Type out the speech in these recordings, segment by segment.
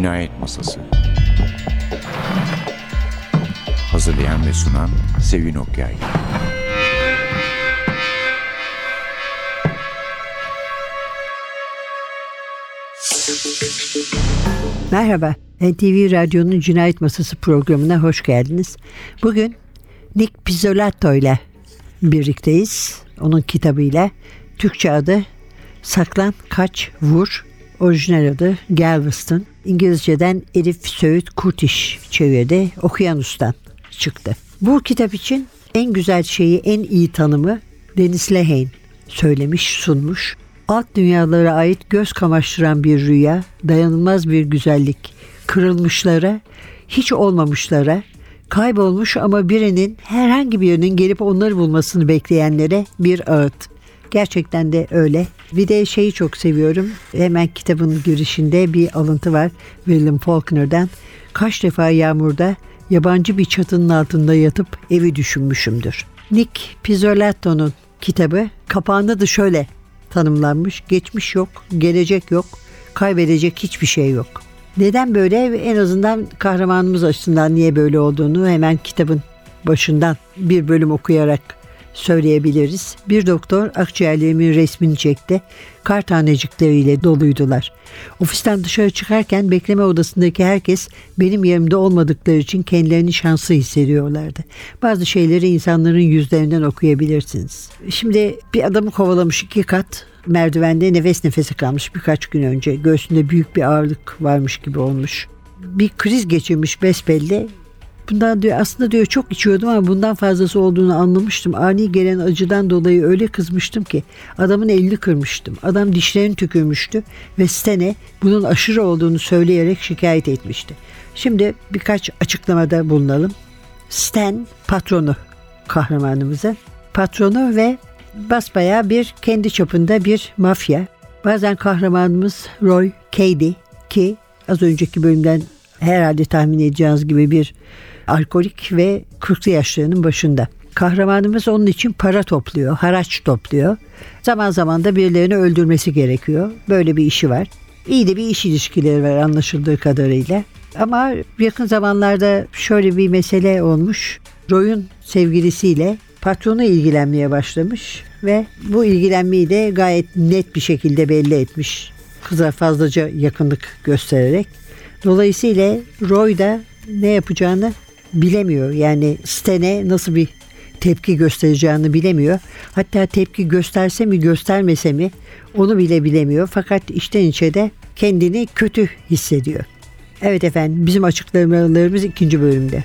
Cinayet Masası Hazırlayan ve sunan Sevin Okyay Merhaba, NTV Radyo'nun Cinayet Masası programına hoş geldiniz. Bugün Nick Pizzolatto ile birlikteyiz. Onun kitabıyla Türkçe adı Saklan, Kaç, Vur. Orijinal adı Galveston. İngilizceden Elif Söğüt Kurtiş çevirdi. Okyanus'tan çıktı. Bu kitap için en güzel şeyi, en iyi tanımı Deniz Lehane söylemiş, sunmuş. Alt dünyalara ait göz kamaştıran bir rüya, dayanılmaz bir güzellik, kırılmışlara, hiç olmamışlara, kaybolmuş ama birinin herhangi birinin gelip onları bulmasını bekleyenlere bir ağıt. Gerçekten de öyle. Bir de şeyi çok seviyorum. Hemen kitabın girişinde bir alıntı var William Faulkner'dan. Kaç defa yağmurda yabancı bir çatının altında yatıp evi düşünmüşümdür. Nick Pizzolatto'nun kitabı kapağında da şöyle tanımlanmış. Geçmiş yok, gelecek yok, kaybedecek hiçbir şey yok. Neden böyle? En azından kahramanımız açısından niye böyle olduğunu hemen kitabın başından bir bölüm okuyarak söyleyebiliriz. Bir doktor akciğerlerimin resmini çekti. Kar tanecikleriyle doluydular. Ofisten dışarı çıkarken bekleme odasındaki herkes benim yerimde olmadıkları için kendilerini şanslı hissediyorlardı. Bazı şeyleri insanların yüzlerinden okuyabilirsiniz. Şimdi bir adamı kovalamış iki kat merdivende nefes nefese kalmış birkaç gün önce. Göğsünde büyük bir ağırlık varmış gibi olmuş. Bir kriz geçirmiş besbelli bundan diyor aslında diyor çok içiyordum ama bundan fazlası olduğunu anlamıştım. Ani gelen acıdan dolayı öyle kızmıştım ki adamın elini kırmıştım. Adam dişlerini tükürmüştü ve Sten'e bunun aşırı olduğunu söyleyerek şikayet etmişti. Şimdi birkaç açıklamada bulunalım. Stan patronu kahramanımızın patronu ve basbaya bir kendi çapında bir mafya. Bazen kahramanımız Roy Cady ki az önceki bölümden herhalde tahmin edeceğiniz gibi bir alkolik ve 40'lı yaşlarının başında. Kahramanımız onun için para topluyor, haraç topluyor. Zaman zaman da birilerini öldürmesi gerekiyor. Böyle bir işi var. İyi de bir iş ilişkileri var anlaşıldığı kadarıyla. Ama yakın zamanlarda şöyle bir mesele olmuş. Roy'un sevgilisiyle patronu ilgilenmeye başlamış ve bu ilgilenmeyi de gayet net bir şekilde belli etmiş. Kıza fazlaca yakınlık göstererek. Dolayısıyla Roy da ne yapacağını bilemiyor. Yani Sten'e nasıl bir tepki göstereceğini bilemiyor. Hatta tepki gösterse mi göstermese mi onu bile bilemiyor. Fakat içten içe de kendini kötü hissediyor. Evet efendim bizim açıklamalarımız ikinci bölümde.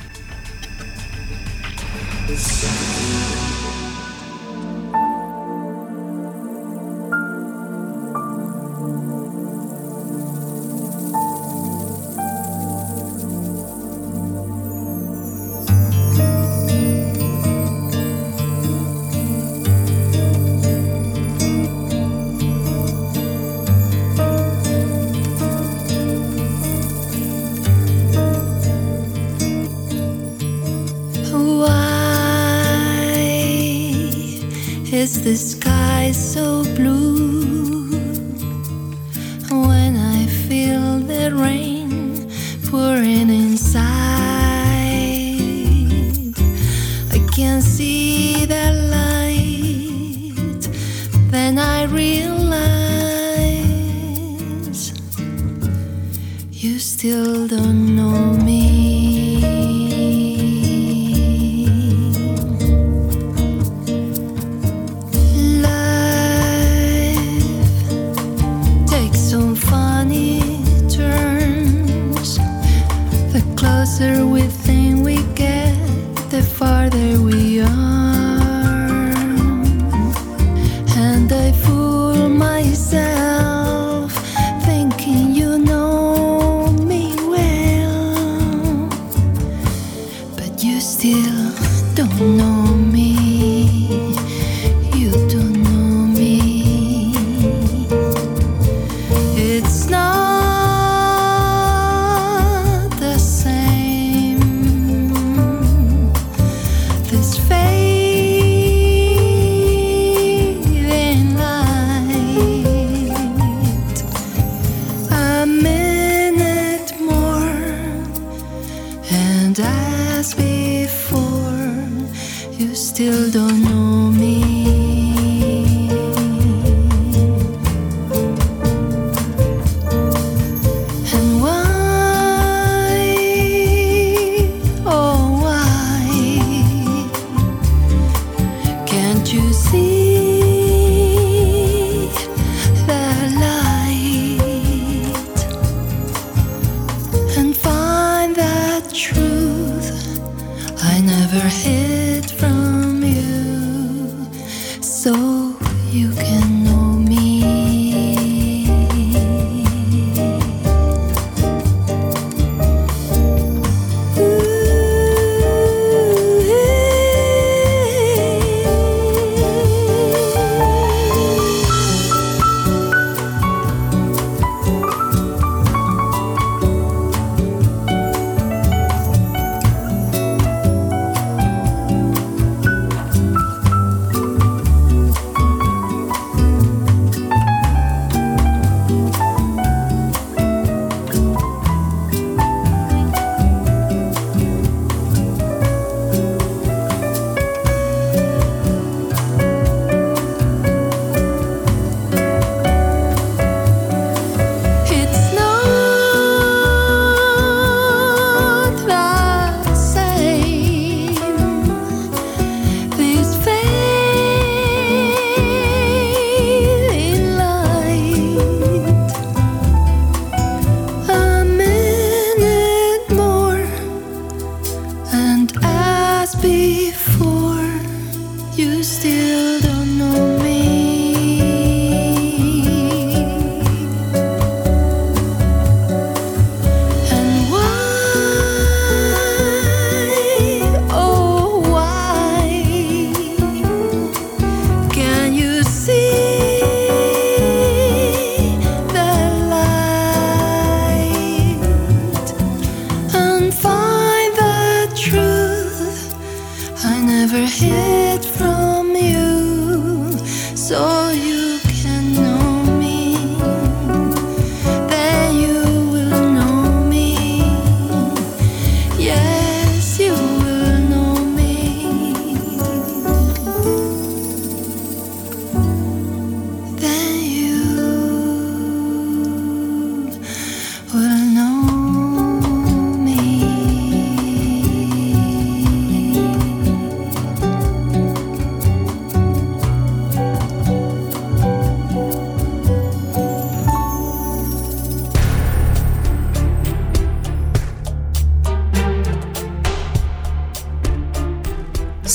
Still don't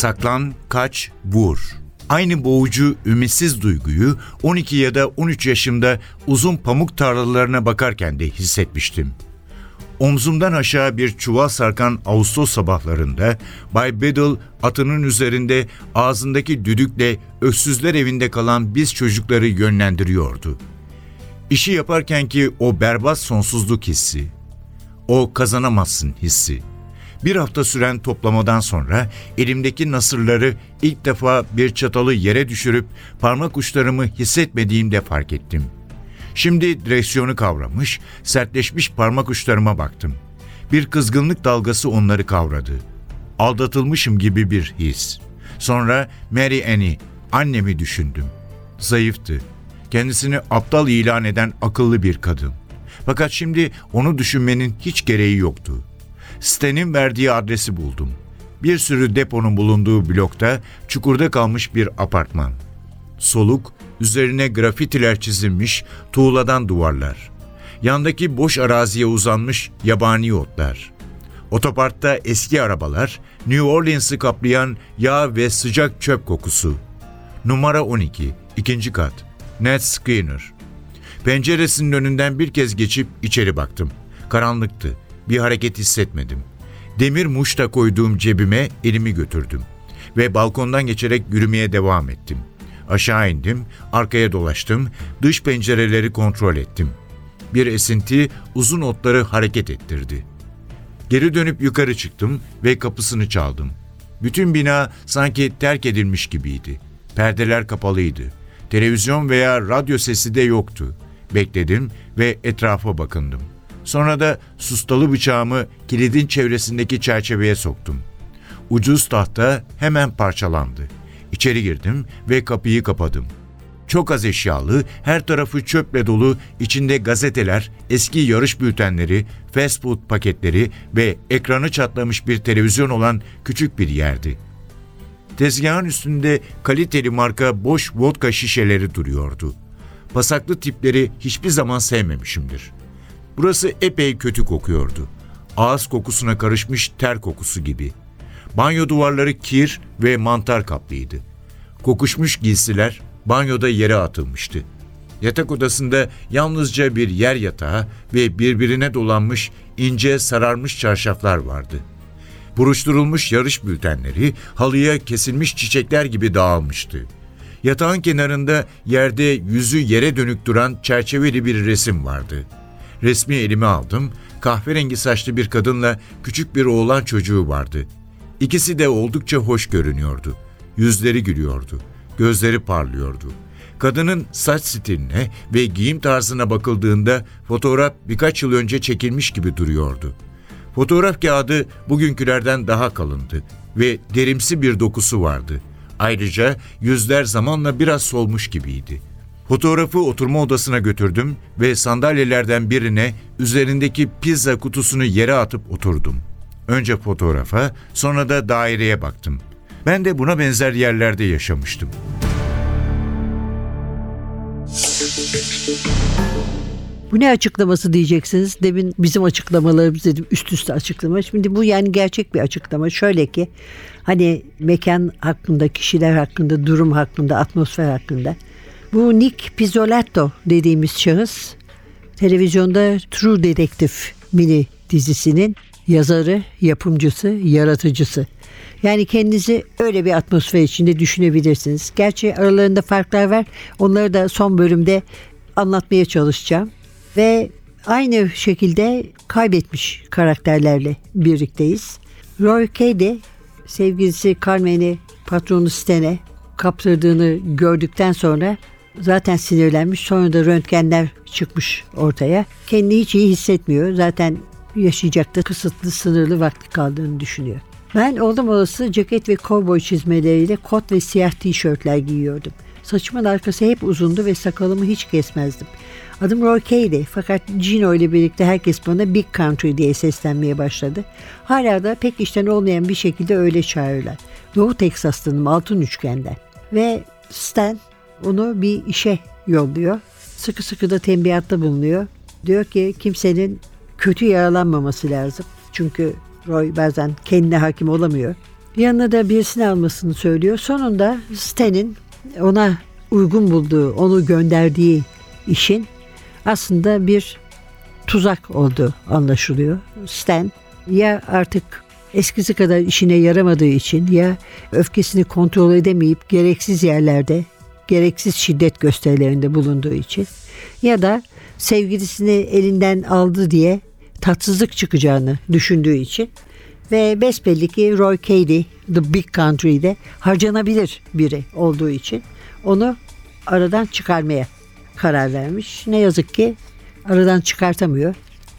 Saklan, kaç, vur. Aynı boğucu, ümitsiz duyguyu 12 ya da 13 yaşımda uzun pamuk tarlalarına bakarken de hissetmiştim. Omzumdan aşağı bir çuval sarkan Ağustos sabahlarında Bay Biddle atının üzerinde ağzındaki düdükle öksüzler evinde kalan biz çocukları yönlendiriyordu. İşi yaparken ki o berbat sonsuzluk hissi, o kazanamazsın hissi. Bir hafta süren toplamadan sonra elimdeki nasırları ilk defa bir çatalı yere düşürüp parmak uçlarımı hissetmediğimde fark ettim. Şimdi direksiyonu kavramış, sertleşmiş parmak uçlarıma baktım. Bir kızgınlık dalgası onları kavradı. Aldatılmışım gibi bir his. Sonra Mary Annie, annemi düşündüm. Zayıftı. Kendisini aptal ilan eden akıllı bir kadın. Fakat şimdi onu düşünmenin hiç gereği yoktu. Sten'in verdiği adresi buldum. Bir sürü deponun bulunduğu blokta çukurda kalmış bir apartman. Soluk, üzerine grafitiler çizilmiş tuğladan duvarlar. Yandaki boş araziye uzanmış yabani otlar. Otoparkta eski arabalar, New Orleans'ı kaplayan yağ ve sıcak çöp kokusu. Numara 12, ikinci kat. Ned Skinner. Penceresinin önünden bir kez geçip içeri baktım. Karanlıktı. Bir hareket hissetmedim. Demir muşta koyduğum cebime elimi götürdüm. Ve balkondan geçerek yürümeye devam ettim. Aşağı indim, arkaya dolaştım, dış pencereleri kontrol ettim. Bir esinti uzun otları hareket ettirdi. Geri dönüp yukarı çıktım ve kapısını çaldım. Bütün bina sanki terk edilmiş gibiydi. Perdeler kapalıydı. Televizyon veya radyo sesi de yoktu. Bekledim ve etrafa bakındım. Sonra da sustalı bıçağımı kilidin çevresindeki çerçeveye soktum. Ucuz tahta hemen parçalandı. İçeri girdim ve kapıyı kapadım. Çok az eşyalı, her tarafı çöple dolu, içinde gazeteler, eski yarış bültenleri, fast food paketleri ve ekranı çatlamış bir televizyon olan küçük bir yerdi. Tezgahın üstünde kaliteli marka boş vodka şişeleri duruyordu. Pasaklı tipleri hiçbir zaman sevmemişimdir. Burası epey kötü kokuyordu. Ağız kokusuna karışmış ter kokusu gibi. Banyo duvarları kir ve mantar kaplıydı. Kokuşmuş giysiler banyoda yere atılmıştı. Yatak odasında yalnızca bir yer yatağı ve birbirine dolanmış ince sararmış çarşaflar vardı. Buruşturulmuş yarış bültenleri halıya kesilmiş çiçekler gibi dağılmıştı. Yatağın kenarında yerde yüzü yere dönük duran çerçeveli bir resim vardı. Resmi elime aldım. Kahverengi saçlı bir kadınla küçük bir oğlan çocuğu vardı. İkisi de oldukça hoş görünüyordu. Yüzleri gülüyordu. Gözleri parlıyordu. Kadının saç stiline ve giyim tarzına bakıldığında fotoğraf birkaç yıl önce çekilmiş gibi duruyordu. Fotoğraf kağıdı bugünkülerden daha kalındı ve derimsi bir dokusu vardı. Ayrıca yüzler zamanla biraz solmuş gibiydi. Fotoğrafı oturma odasına götürdüm ve sandalyelerden birine üzerindeki pizza kutusunu yere atıp oturdum. Önce fotoğrafa, sonra da daireye baktım. Ben de buna benzer yerlerde yaşamıştım. Bu ne açıklaması diyeceksiniz. Demin bizim açıklamalarımız dedim üst üste açıklama. Şimdi bu yani gerçek bir açıklama. Şöyle ki hani mekan hakkında, kişiler hakkında, durum hakkında, atmosfer hakkında. Bu Nick Pizzolatto dediğimiz şahıs televizyonda True Detective mini dizisinin yazarı, yapımcısı, yaratıcısı. Yani kendinizi öyle bir atmosfer içinde düşünebilirsiniz. Gerçi aralarında farklar var. Onları da son bölümde anlatmaya çalışacağım. Ve aynı şekilde kaybetmiş karakterlerle birlikteyiz. Roy Kay sevgilisi Carmen'i patronu Sten'e kaptırdığını gördükten sonra zaten sinirlenmiş. Sonra da röntgenler çıkmış ortaya. Kendini hiç iyi hissetmiyor. Zaten yaşayacakta kısıtlı sınırlı vakti kaldığını düşünüyor. Ben oldum olası ceket ve kovboy çizmeleriyle kot ve siyah tişörtler giyiyordum. Saçımın arkası hep uzundu ve sakalımı hiç kesmezdim. Adım Roy Kay'di fakat Gino ile birlikte herkes bana Big Country diye seslenmeye başladı. Hala da pek işten olmayan bir şekilde öyle çağırırlar. Doğu Teksas'tanım altın üçgenden. Ve Stan onu bir işe yolluyor. Sıkı sıkı da tembihatta bulunuyor. Diyor ki kimsenin kötü yaralanmaması lazım. Çünkü Roy bazen kendine hakim olamıyor. Yanına da birisini almasını söylüyor. Sonunda Stan'in ona uygun bulduğu, onu gönderdiği işin aslında bir tuzak olduğu anlaşılıyor. Stan ya artık eskisi kadar işine yaramadığı için ya öfkesini kontrol edemeyip gereksiz yerlerde, gereksiz şiddet gösterilerinde bulunduğu için ya da sevgilisini elinden aldı diye tatsızlık çıkacağını düşündüğü için ve besbelli ki Roy Cady The Big Country'de harcanabilir biri olduğu için onu aradan çıkarmaya karar vermiş. Ne yazık ki aradan çıkartamıyor.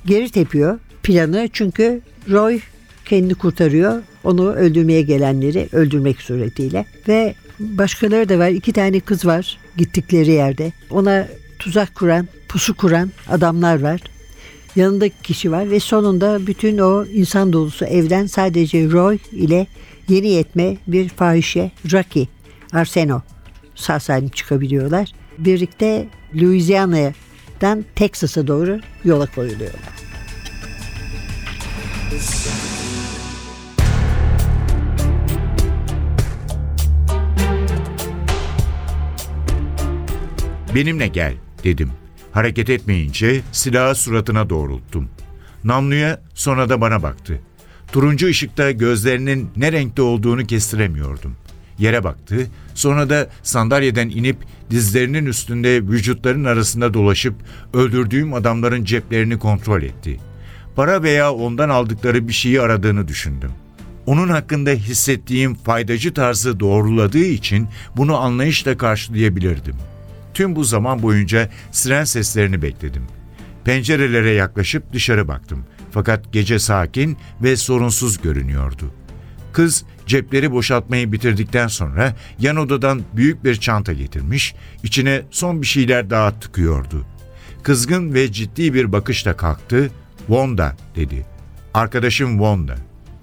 Geri tepiyor planı çünkü Roy kendini kurtarıyor. Onu öldürmeye gelenleri öldürmek suretiyle ve başkaları da var. İki tane kız var gittikleri yerde. Ona tuzak kuran, pusu kuran adamlar var. Yanındaki kişi var ve sonunda bütün o insan dolusu evden sadece Roy ile yeni yetme bir fahişe Rocky Arseno sağ salim çıkabiliyorlar. Birlikte Louisiana'dan Texas'a doğru yola koyuluyorlar. Benimle gel dedim. Hareket etmeyince silahı suratına doğrulttum. Namluya sonra da bana baktı. Turuncu ışıkta gözlerinin ne renkte olduğunu kestiremiyordum. Yere baktı, sonra da sandalyeden inip dizlerinin üstünde vücutların arasında dolaşıp öldürdüğüm adamların ceplerini kontrol etti. Para veya ondan aldıkları bir şeyi aradığını düşündüm. Onun hakkında hissettiğim faydacı tarzı doğruladığı için bunu anlayışla karşılayabilirdim. Tüm bu zaman boyunca siren seslerini bekledim. Pencerelere yaklaşıp dışarı baktım. Fakat gece sakin ve sorunsuz görünüyordu. Kız cepleri boşaltmayı bitirdikten sonra yan odadan büyük bir çanta getirmiş, içine son bir şeyler daha tıkıyordu. Kızgın ve ciddi bir bakışla kalktı, Wanda dedi. Arkadaşım Wanda.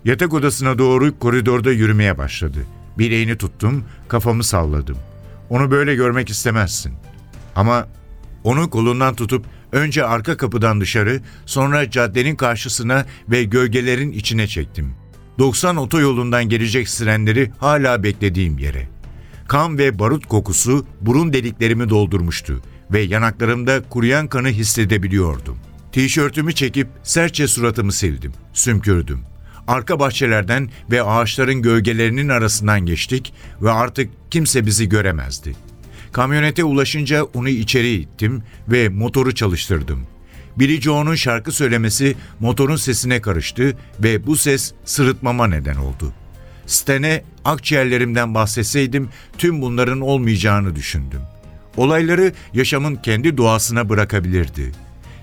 Yatak odasına doğru koridorda yürümeye başladı. Bileğini tuttum, kafamı salladım. Onu böyle görmek istemezsin. Ama onu kolundan tutup önce arka kapıdan dışarı, sonra caddenin karşısına ve gölgelerin içine çektim. 90 otoyolundan gelecek sirenleri hala beklediğim yere. Kan ve barut kokusu burun deliklerimi doldurmuştu ve yanaklarımda kuruyan kanı hissedebiliyordum. Tişörtümü çekip sertçe suratımı sildim, sümkürdüm. Arka bahçelerden ve ağaçların gölgelerinin arasından geçtik ve artık kimse bizi göremezdi. Kamyonete ulaşınca onu içeri ittim ve motoru çalıştırdım. Billy Joe'nun şarkı söylemesi motorun sesine karıştı ve bu ses sırıtmama neden oldu. Sten'e akciğerlerimden bahsetseydim tüm bunların olmayacağını düşündüm. Olayları yaşamın kendi doğasına bırakabilirdi.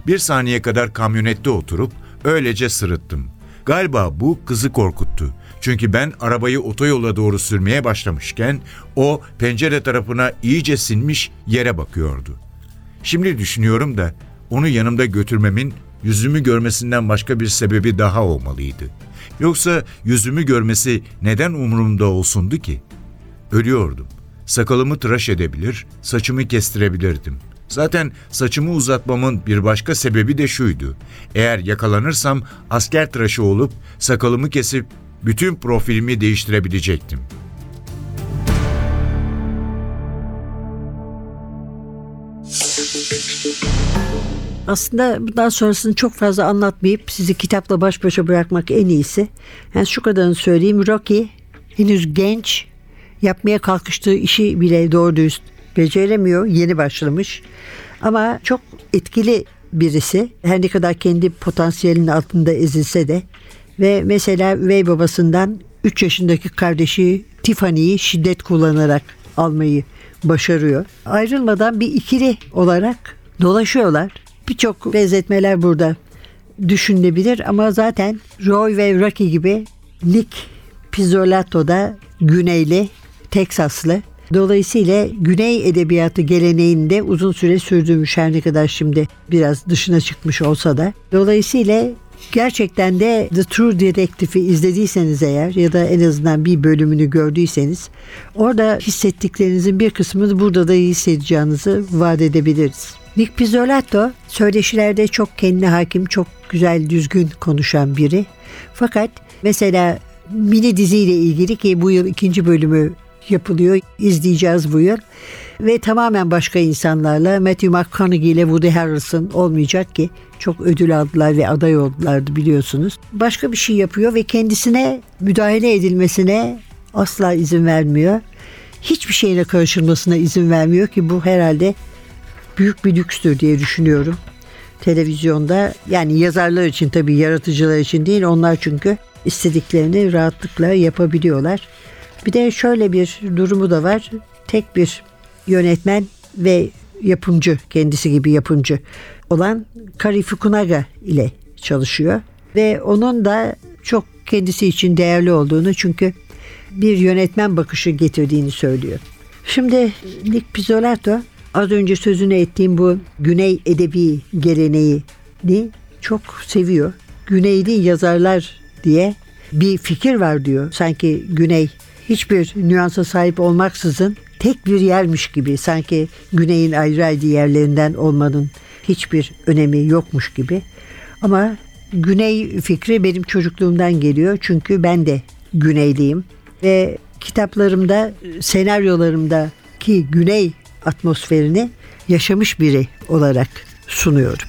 Bir saniye kadar kamyonette oturup öylece sırıttım. Galiba bu kızı korkuttu. Çünkü ben arabayı otoyola doğru sürmeye başlamışken o pencere tarafına iyice sinmiş yere bakıyordu. Şimdi düşünüyorum da onu yanımda götürmemin yüzümü görmesinden başka bir sebebi daha olmalıydı. Yoksa yüzümü görmesi neden umurumda olsundu ki? Ölüyordum. Sakalımı tıraş edebilir, saçımı kestirebilirdim. Zaten saçımı uzatmamın bir başka sebebi de şuydu. Eğer yakalanırsam asker tıraşı olup sakalımı kesip bütün profilimi değiştirebilecektim. Aslında bundan sonrasını çok fazla anlatmayıp sizi kitapla baş başa bırakmak en iyisi. Yani şu kadarını söyleyeyim. Rocky henüz genç. Yapmaya kalkıştığı işi bile doğru dürüst beceremiyor. Yeni başlamış. Ama çok etkili birisi. Her ne kadar kendi potansiyelinin altında ezilse de. Ve mesela üvey babasından 3 yaşındaki kardeşi Tiffany'yi şiddet kullanarak almayı başarıyor. Ayrılmadan bir ikili olarak dolaşıyorlar. Birçok benzetmeler burada düşünülebilir ama zaten Roy ve Rocky gibi Nick Pizzolatto da Güneyli, Teksaslı. Dolayısıyla Güney edebiyatı geleneğinde uzun süre sürdürmüş her ne kadar şimdi biraz dışına çıkmış olsa da. Dolayısıyla gerçekten de The True Detective'i izlediyseniz eğer ya da en azından bir bölümünü gördüyseniz orada hissettiklerinizin bir kısmını burada da hissedeceğinizi vaat edebiliriz. Nick Pizzolatto söyleşilerde çok kendine hakim, çok güzel, düzgün konuşan biri. Fakat mesela mini diziyle ilgili ki bu yıl ikinci bölümü yapılıyor. izleyeceğiz bu yıl. Ve tamamen başka insanlarla Matthew McConaughey ile Woody Harrelson olmayacak ki çok ödül aldılar ve aday oldulardı biliyorsunuz. Başka bir şey yapıyor ve kendisine müdahale edilmesine asla izin vermiyor. Hiçbir şeyle karışılmasına izin vermiyor ki bu herhalde büyük bir lükstür diye düşünüyorum. Televizyonda yani yazarlar için tabii yaratıcılar için değil onlar çünkü istediklerini rahatlıkla yapabiliyorlar. Bir de şöyle bir durumu da var. Tek bir yönetmen ve yapımcı kendisi gibi yapımcı olan Kari Fukunaga ile çalışıyor. Ve onun da çok kendisi için değerli olduğunu çünkü bir yönetmen bakışı getirdiğini söylüyor. Şimdi Nick Pizzolatto az önce sözünü ettiğim bu Güney edebi geleneğini çok seviyor. Güneyli yazarlar diye bir fikir var diyor. Sanki Güney hiçbir nüansa sahip olmaksızın tek bir yermiş gibi sanki güneyin ayrı ayrı yerlerinden olmanın hiçbir önemi yokmuş gibi. Ama güney fikri benim çocukluğumdan geliyor çünkü ben de güneyliyim ve kitaplarımda, senaryolarımdaki güney atmosferini yaşamış biri olarak sunuyorum.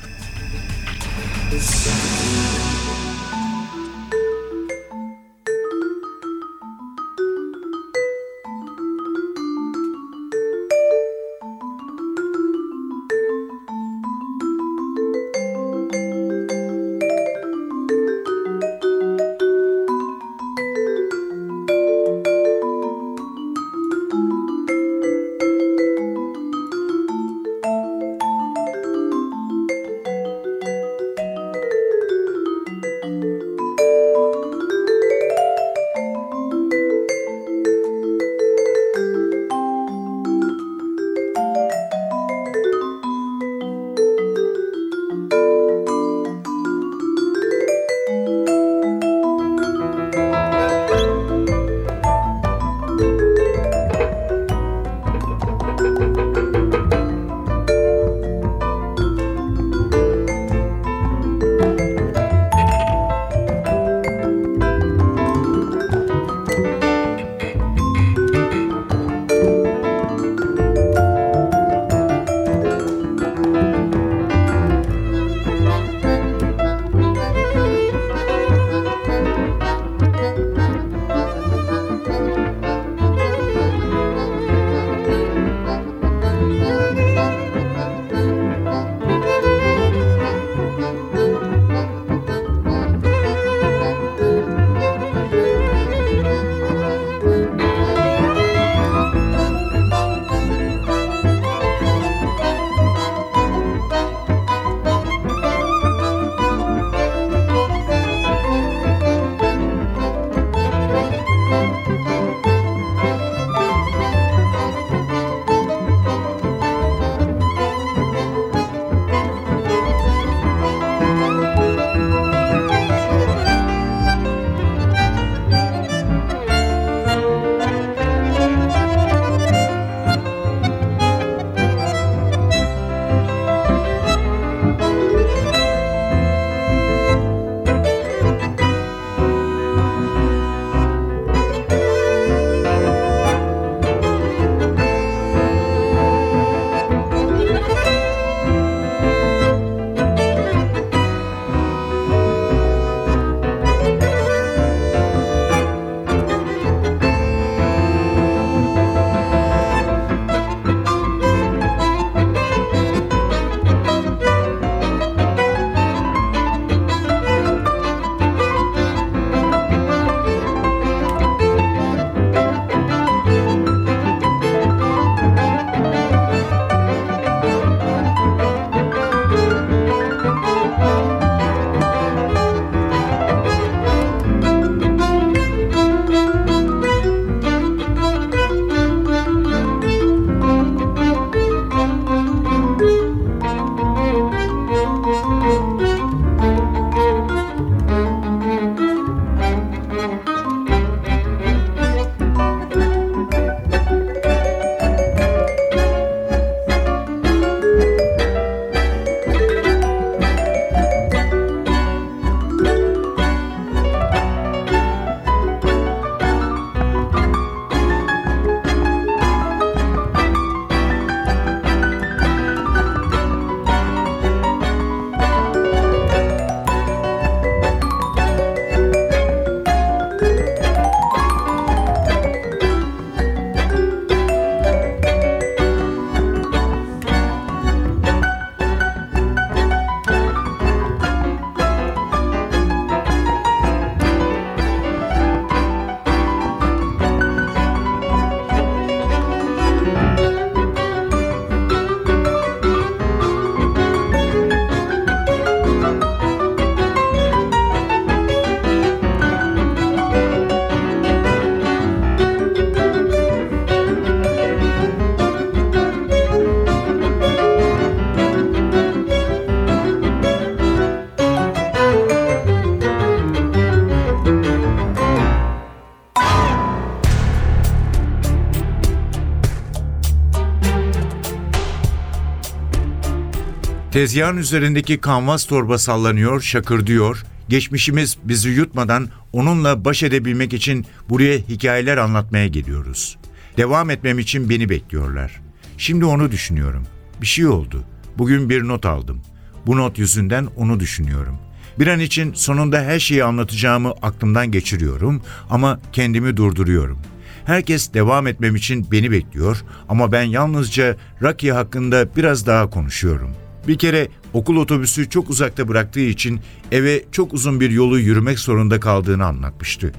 Tezgahın üzerindeki kanvas torba sallanıyor, şakırdıyor. Geçmişimiz bizi yutmadan onunla baş edebilmek için buraya hikayeler anlatmaya geliyoruz. Devam etmem için beni bekliyorlar. Şimdi onu düşünüyorum. Bir şey oldu. Bugün bir not aldım. Bu not yüzünden onu düşünüyorum. Bir an için sonunda her şeyi anlatacağımı aklımdan geçiriyorum ama kendimi durduruyorum. Herkes devam etmem için beni bekliyor ama ben yalnızca Rocky hakkında biraz daha konuşuyorum. Bir kere okul otobüsü çok uzakta bıraktığı için eve çok uzun bir yolu yürümek zorunda kaldığını anlatmıştı.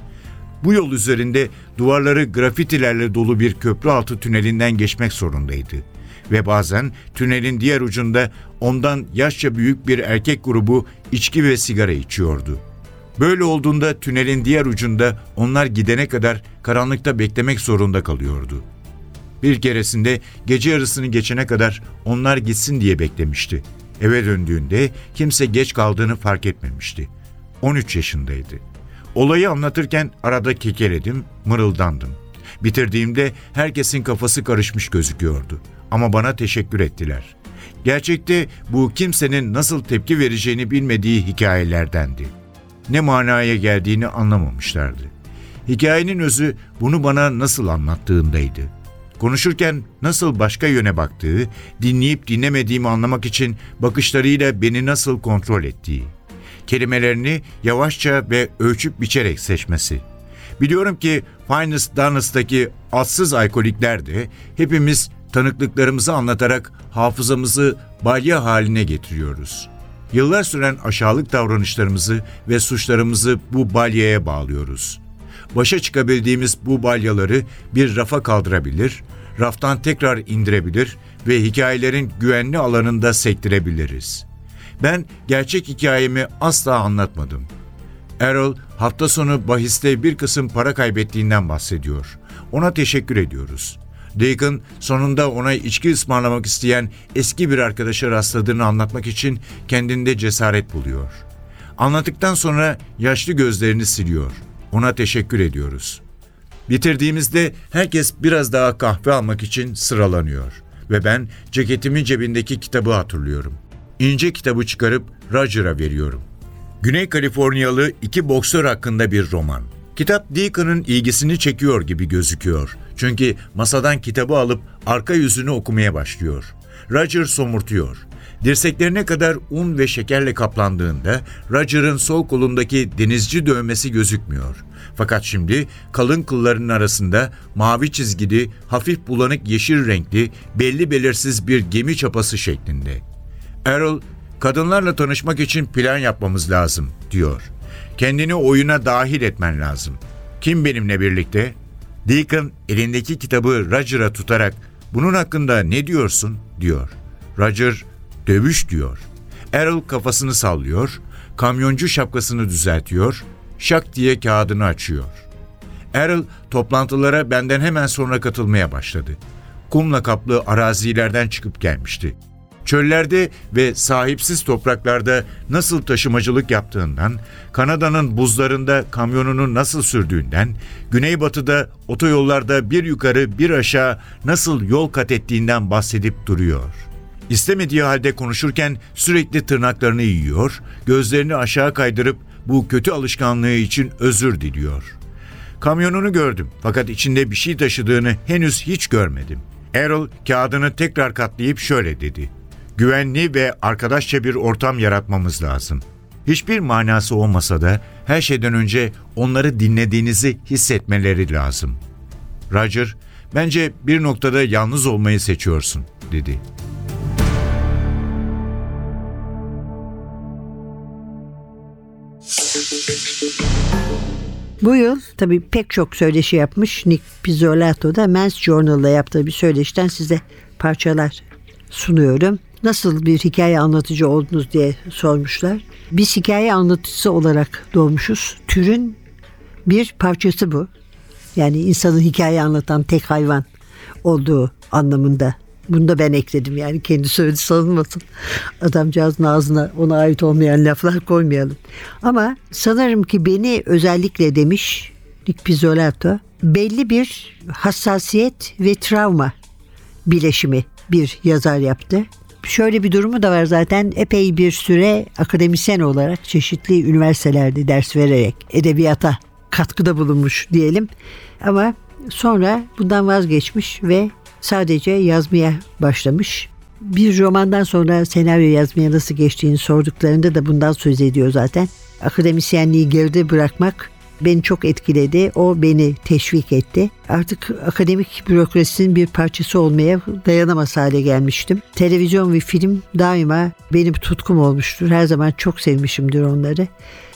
Bu yol üzerinde duvarları grafitilerle dolu bir köprü altı tünelinden geçmek zorundaydı. Ve bazen tünelin diğer ucunda ondan yaşça büyük bir erkek grubu içki ve sigara içiyordu. Böyle olduğunda tünelin diğer ucunda onlar gidene kadar karanlıkta beklemek zorunda kalıyordu. Bir keresinde gece yarısını geçene kadar onlar gitsin diye beklemişti. Eve döndüğünde kimse geç kaldığını fark etmemişti. 13 yaşındaydı. Olayı anlatırken arada kekeledim, mırıldandım. Bitirdiğimde herkesin kafası karışmış gözüküyordu. Ama bana teşekkür ettiler. Gerçekte bu kimsenin nasıl tepki vereceğini bilmediği hikayelerdendi. Ne manaya geldiğini anlamamışlardı. Hikayenin özü bunu bana nasıl anlattığındaydı. Konuşurken nasıl başka yöne baktığı, dinleyip dinlemediğimi anlamak için bakışlarıyla beni nasıl kontrol ettiği. Kelimelerini yavaşça ve ölçüp biçerek seçmesi. Biliyorum ki Finest Darnas'taki atsız alkolikler de hepimiz tanıklıklarımızı anlatarak hafızamızı balya haline getiriyoruz. Yıllar süren aşağılık davranışlarımızı ve suçlarımızı bu balyaya bağlıyoruz. Başa çıkabildiğimiz bu balyaları bir rafa kaldırabilir, raftan tekrar indirebilir ve hikayelerin güvenli alanında sektirebiliriz. Ben gerçek hikayemi asla anlatmadım. Errol hafta sonu bahiste bir kısım para kaybettiğinden bahsediyor. Ona teşekkür ediyoruz. Deacon sonunda ona içki ısmarlamak isteyen eski bir arkadaşa rastladığını anlatmak için kendinde cesaret buluyor. Anlattıktan sonra yaşlı gözlerini siliyor. Ona teşekkür ediyoruz. Bitirdiğimizde herkes biraz daha kahve almak için sıralanıyor ve ben ceketimin cebindeki kitabı hatırlıyorum. İnce kitabı çıkarıp Roger'a veriyorum. Güney Kaliforniyalı iki boksör hakkında bir roman. Kitap Deacon'ın ilgisini çekiyor gibi gözüküyor. Çünkü masadan kitabı alıp arka yüzünü okumaya başlıyor. Roger somurtuyor. Dirseklerine kadar un ve şekerle kaplandığında Roger'ın sol kolundaki denizci dövmesi gözükmüyor. Fakat şimdi kalın kıllarının arasında mavi çizgili, hafif bulanık yeşil renkli, belli belirsiz bir gemi çapası şeklinde. Errol, kadınlarla tanışmak için plan yapmamız lazım, diyor. Kendini oyuna dahil etmen lazım. Kim benimle birlikte? Deacon elindeki kitabı Roger'a tutarak bunun hakkında ne diyorsun, diyor. Roger, dövüş diyor. Errol kafasını sallıyor, kamyoncu şapkasını düzeltiyor, şak diye kağıdını açıyor. Errol toplantılara benden hemen sonra katılmaya başladı. Kumla kaplı arazilerden çıkıp gelmişti. Çöllerde ve sahipsiz topraklarda nasıl taşımacılık yaptığından, Kanada'nın buzlarında kamyonunu nasıl sürdüğünden, güneybatıda otoyollarda bir yukarı bir aşağı nasıl yol kat ettiğinden bahsedip duruyor. İstemediği halde konuşurken sürekli tırnaklarını yiyor, gözlerini aşağı kaydırıp bu kötü alışkanlığı için özür diliyor. Kamyonunu gördüm fakat içinde bir şey taşıdığını henüz hiç görmedim. Errol kağıdını tekrar katlayıp şöyle dedi. Güvenli ve arkadaşça bir ortam yaratmamız lazım. Hiçbir manası olmasa da her şeyden önce onları dinlediğinizi hissetmeleri lazım. Roger, bence bir noktada yalnız olmayı seçiyorsun, dedi. Bu yıl tabii pek çok söyleşi yapmış Nick Pizzolato da Men's Journal'da yaptığı bir söyleşten size parçalar sunuyorum. Nasıl bir hikaye anlatıcı oldunuz diye sormuşlar. Biz hikaye anlatıcısı olarak doğmuşuz. Türün bir parçası bu. Yani insanın hikaye anlatan tek hayvan olduğu anlamında. Bunu da ben ekledim yani kendi söyledi sanılmasın. Adamcağızın ağzına ona ait olmayan laflar koymayalım. Ama sanırım ki beni özellikle demiş Nick Pizzolato belli bir hassasiyet ve travma bileşimi bir yazar yaptı. şöyle bir durumu da var zaten epey bir süre akademisyen olarak çeşitli üniversitelerde ders vererek edebiyata katkıda bulunmuş diyelim. Ama sonra bundan vazgeçmiş ve sadece yazmaya başlamış. Bir romandan sonra senaryo yazmaya nasıl geçtiğini sorduklarında da bundan söz ediyor zaten. Akademisyenliği geride bırakmak beni çok etkiledi. O beni teşvik etti. Artık akademik bürokrasinin bir parçası olmaya dayanamaz hale gelmiştim. Televizyon ve film daima benim tutkum olmuştur. Her zaman çok sevmişimdir onları.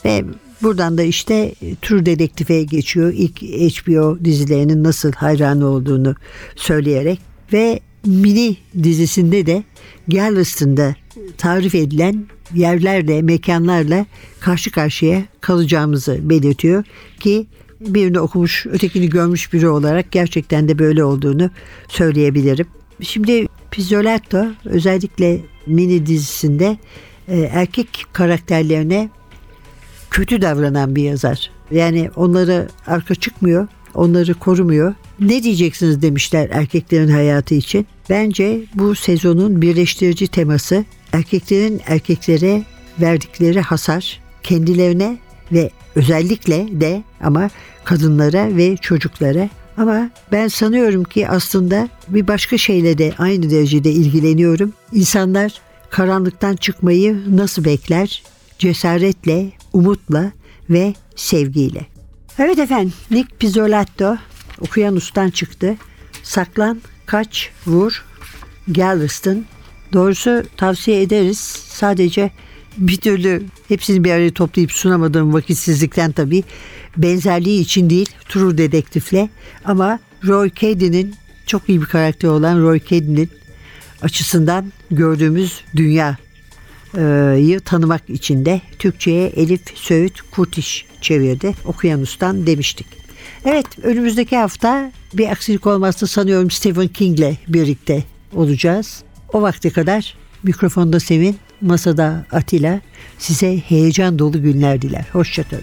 Ve buradan da işte True Dedektif'e geçiyor. İlk HBO dizilerinin nasıl hayranı olduğunu söyleyerek ve mini dizisinde de Galveston'da tarif edilen yerlerle, mekanlarla karşı karşıya kalacağımızı belirtiyor ki birini okumuş, ötekini görmüş biri olarak gerçekten de böyle olduğunu söyleyebilirim. Şimdi Pizzolatto özellikle mini dizisinde e, erkek karakterlerine kötü davranan bir yazar. Yani onları arka çıkmıyor, onları korumuyor. Ne diyeceksiniz demişler erkeklerin hayatı için. Bence bu sezonun birleştirici teması erkeklerin erkeklere verdikleri hasar kendilerine ve özellikle de ama kadınlara ve çocuklara ama ben sanıyorum ki aslında bir başka şeyle de aynı derecede ilgileniyorum. İnsanlar karanlıktan çıkmayı nasıl bekler? Cesaretle, umutla ve sevgiyle. Evet efendim Nick Pizzolatto Okuyanus'tan çıktı. Saklan, kaç, vur, Galveston. Doğrusu tavsiye ederiz. Sadece bir türlü hepsini bir araya toplayıp sunamadığım vakitsizlikten tabii benzerliği için değil True Dedektif'le ama Roy Cady'nin çok iyi bir karakter olan Roy Cady'nin açısından gördüğümüz dünyayı tanımak için de Türkçe'ye Elif Söğüt Kurtiş çevirdi. Okuyanus'tan demiştik. Evet önümüzdeki hafta bir aksilik olmazsa sanıyorum Stephen King'le birlikte olacağız. O vakte kadar mikrofonda Sevin, masada Atilla size heyecan dolu günler diler. Hoşçakalın.